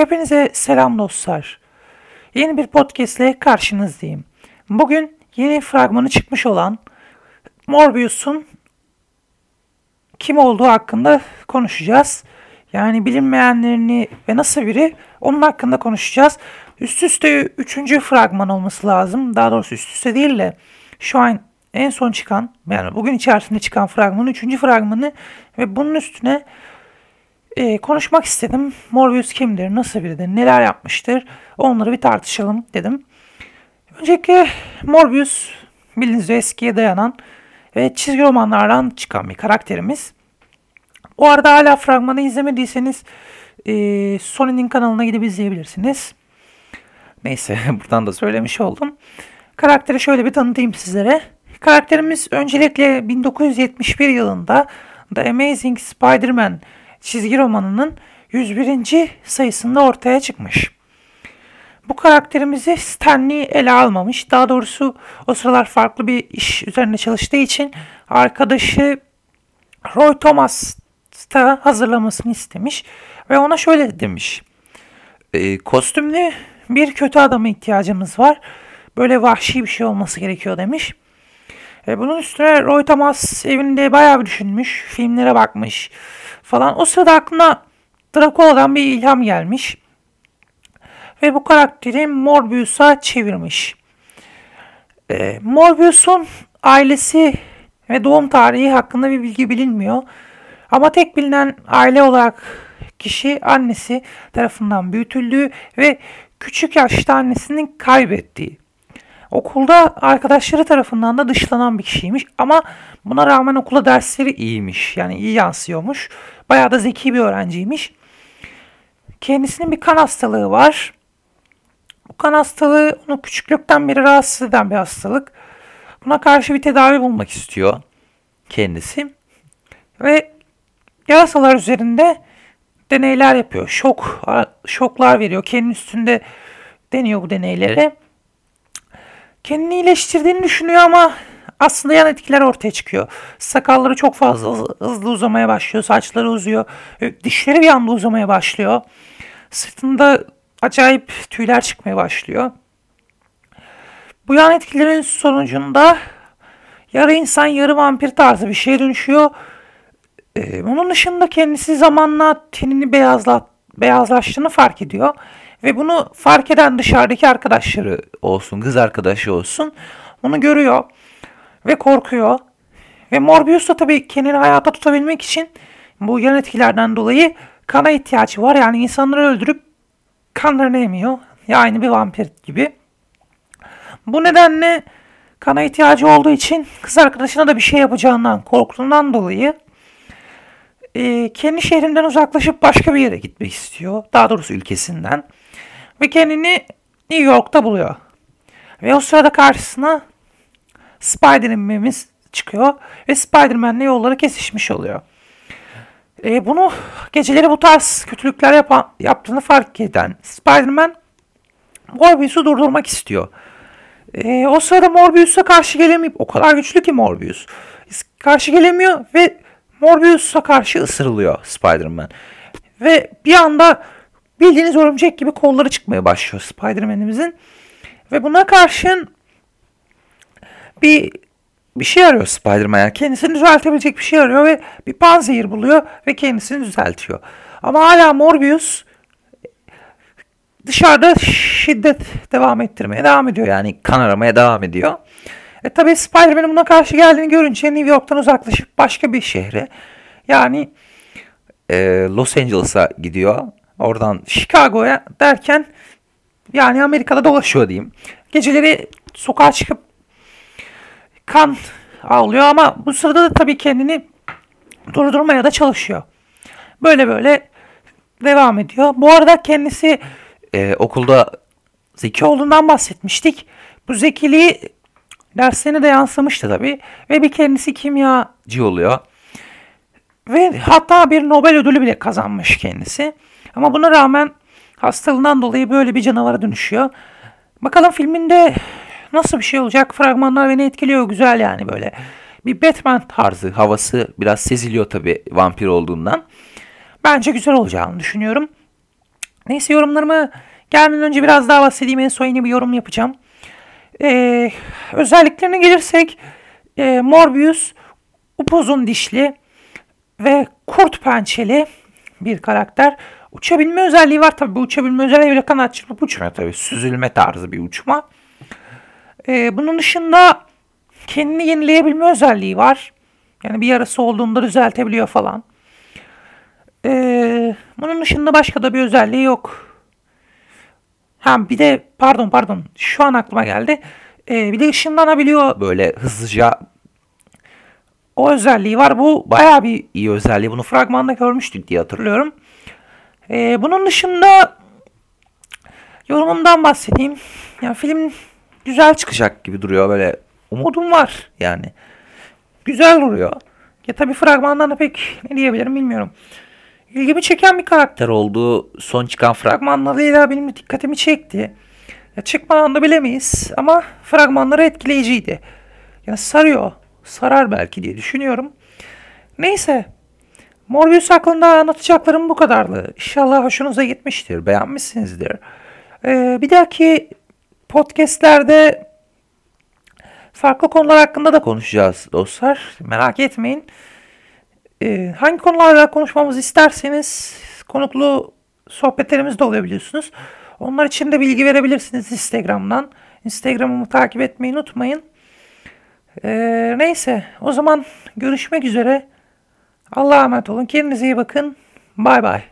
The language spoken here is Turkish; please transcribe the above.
Hepinize selam dostlar. Yeni bir podcast ile karşınızdayım. Bugün yeni fragmanı çıkmış olan Morbius'un kim olduğu hakkında konuşacağız. Yani bilinmeyenlerini ve nasıl biri onun hakkında konuşacağız. Üst üste üçüncü fragman olması lazım. Daha doğrusu üst üste değil de şu an en son çıkan yani bugün içerisinde çıkan fragmanın üçüncü fragmanı ve bunun üstüne e, konuşmak istedim. Morbius kimdir, nasıl biridir, neler yapmıştır onları bir tartışalım dedim. Öncelikle Morbius bildiğiniz üzere eskiye dayanan ve çizgi romanlardan çıkan bir karakterimiz. O arada hala fragmanı izlemediyseniz e, Sony'nin kanalına gidip izleyebilirsiniz. Neyse buradan da söylemiş oldum. Karakteri şöyle bir tanıtayım sizlere. Karakterimiz öncelikle 1971 yılında The Amazing Spider-Man çizgi romanının 101. sayısında ortaya çıkmış. Bu karakterimizi Stanley ele almamış. Daha doğrusu o sıralar farklı bir iş üzerinde çalıştığı için arkadaşı Roy Thomas da hazırlamasını istemiş ve ona şöyle demiş. E, kostümlü bir kötü adama ihtiyacımız var. Böyle vahşi bir şey olması gerekiyor demiş. E, bunun üstüne Roy Thomas evinde bayağı bir düşünmüş. Filmlere bakmış falan. O sırada aklına Dracula'dan bir ilham gelmiş. Ve bu karakteri Morbius'a çevirmiş. E, Morbius'un ailesi ve doğum tarihi hakkında bir bilgi bilinmiyor. Ama tek bilinen aile olarak kişi annesi tarafından büyütüldüğü ve küçük yaşta annesinin kaybettiği. Okulda arkadaşları tarafından da dışlanan bir kişiymiş ama buna rağmen okula dersleri iyiymiş. Yani iyi yansıyormuş. Bayağı da zeki bir öğrenciymiş. Kendisinin bir kan hastalığı var. Bu kan hastalığı onu küçüklükten beri rahatsız eden bir hastalık. Buna karşı bir tedavi bulmak istiyor kendisi. Ve yarasalar üzerinde deneyler yapıyor. Şok, şoklar veriyor. Kendi üstünde deniyor bu deneyleri. Kendini iyileştirdiğini düşünüyor ama aslında yan etkiler ortaya çıkıyor. Sakalları çok fazla hızlı uzamaya başlıyor. Saçları uzuyor. Dişleri bir anda uzamaya başlıyor. Sırtında acayip tüyler çıkmaya başlıyor. Bu yan etkilerin sonucunda yarı insan yarı vampir tarzı bir şeye dönüşüyor. Ee, onun dışında kendisi zamanla tenini beyazla, beyazlaştığını fark ediyor. Ve bunu fark eden dışarıdaki arkadaşları olsun, kız arkadaşı olsun onu görüyor ve korkuyor. Ve Morbius da tabii kendini hayata tutabilmek için bu yan etkilerden dolayı kana ihtiyacı var. Yani insanları öldürüp kanlarını emiyor. Ya aynı bir vampir gibi. Bu nedenle kana ihtiyacı olduğu için kız arkadaşına da bir şey yapacağından korktuğundan dolayı e, kendi şehrinden uzaklaşıp başka bir yere gitmek istiyor. Daha doğrusu ülkesinden. Ve kendini New York'ta buluyor. Ve o sırada karşısına Spider-Man'imiz çıkıyor. Ve Spider-Man'le yolları kesişmiş oluyor. E, bunu geceleri bu tarz kötülükler yapan, yaptığını fark eden Spider-Man Morbius'u durdurmak istiyor. E, o sırada Morbius'a karşı gelemeyip o kadar güçlü ki Morbius. Karşı gelemiyor ve Morbius'a karşı ısırılıyor Spider-Man. Ve bir anda bildiğiniz örümcek gibi kolları çıkmaya başlıyor Spider-Man'imizin. Ve buna karşın bir bir şey arıyor Spider-Man. Yani kendisini düzeltebilecek bir şey arıyor ve bir panzehir buluyor ve kendisini düzeltiyor. Ama hala Morbius dışarıda şiddet devam ettirmeye devam ediyor. Yani kan aramaya devam ediyor. E tabi Spider-Man'in buna karşı geldiğini görünce New York'tan uzaklaşıp başka bir şehre yani e, Los Angeles'a gidiyor. Oradan Chicago'ya derken yani Amerika'da dolaşıyor diyeyim. Geceleri sokağa çıkıp kan ağlıyor ama bu sırada da tabii kendini durdurmaya da çalışıyor. Böyle böyle devam ediyor. Bu arada kendisi e, okulda zeki olduğundan bahsetmiştik. Bu zekiliği derslerine de yansımıştı tabii. Ve bir kendisi kimyacı oluyor. Ve hatta bir Nobel ödülü bile kazanmış kendisi. Ama buna rağmen hastalığından dolayı böyle bir canavara dönüşüyor. Bakalım filminde nasıl bir şey olacak? Fragmanlar beni etkiliyor. Güzel yani böyle. Bir Batman tarzı havası biraz seziliyor tabii vampir olduğundan. Bence güzel olacağını düşünüyorum. Neyse yorumlarımı gelmeden önce biraz daha bahsedeyim. En son yeni bir yorum yapacağım. Ee, özelliklerine gelirsek e, Morbius upuzun dişli ve kurt pençeli bir karakter. Uçabilme özelliği var tabii. Bu uçabilme özelliği bile kanat çırpıp uçmuyor tabii. Süzülme tarzı bir uçma. Ee, bunun dışında kendini yenileyebilme özelliği var. Yani bir yarası olduğunda düzeltebiliyor falan. Ee, bunun dışında başka da bir özelliği yok. Ha bir de pardon pardon şu an aklıma geldi. Ee, bir de ışınlanabiliyor böyle hızlıca. O özelliği var. Bu baya bir iyi özelliği. Bunu fragmanda görmüştük diye hatırlıyorum. Ee, bunun dışında yorumumdan bahsedeyim. Yani film güzel çıkacak gibi duruyor böyle. Umudum var yani. Güzel duruyor. Ya tabii fragmandan da pek ne diyebilirim bilmiyorum. İlgimi çeken bir karakter oldu. Son çıkan fragmanlarıyla benim dikkatimi çekti. Ya çıkmadan da bilemeyiz ama fragmanları etkileyiciydi. Yani sarıyor. Sarar belki diye düşünüyorum. Neyse. Morbius hakkında anlatacaklarım bu kadardı. İnşallah hoşunuza gitmiştir. Beğenmişsinizdir. Ee, bir dahaki podcastlerde farklı konular hakkında da konuşacağız dostlar. Merak etmeyin. Ee, hangi konularla konuşmamızı isterseniz konuklu sohbetlerimiz de olabiliyorsunuz. Onlar için de bilgi verebilirsiniz Instagram'dan. Instagram'ımı takip etmeyi unutmayın. Ee, neyse o zaman görüşmek üzere. Allah'a emanet olun. Kendinize iyi bakın. Bay bay.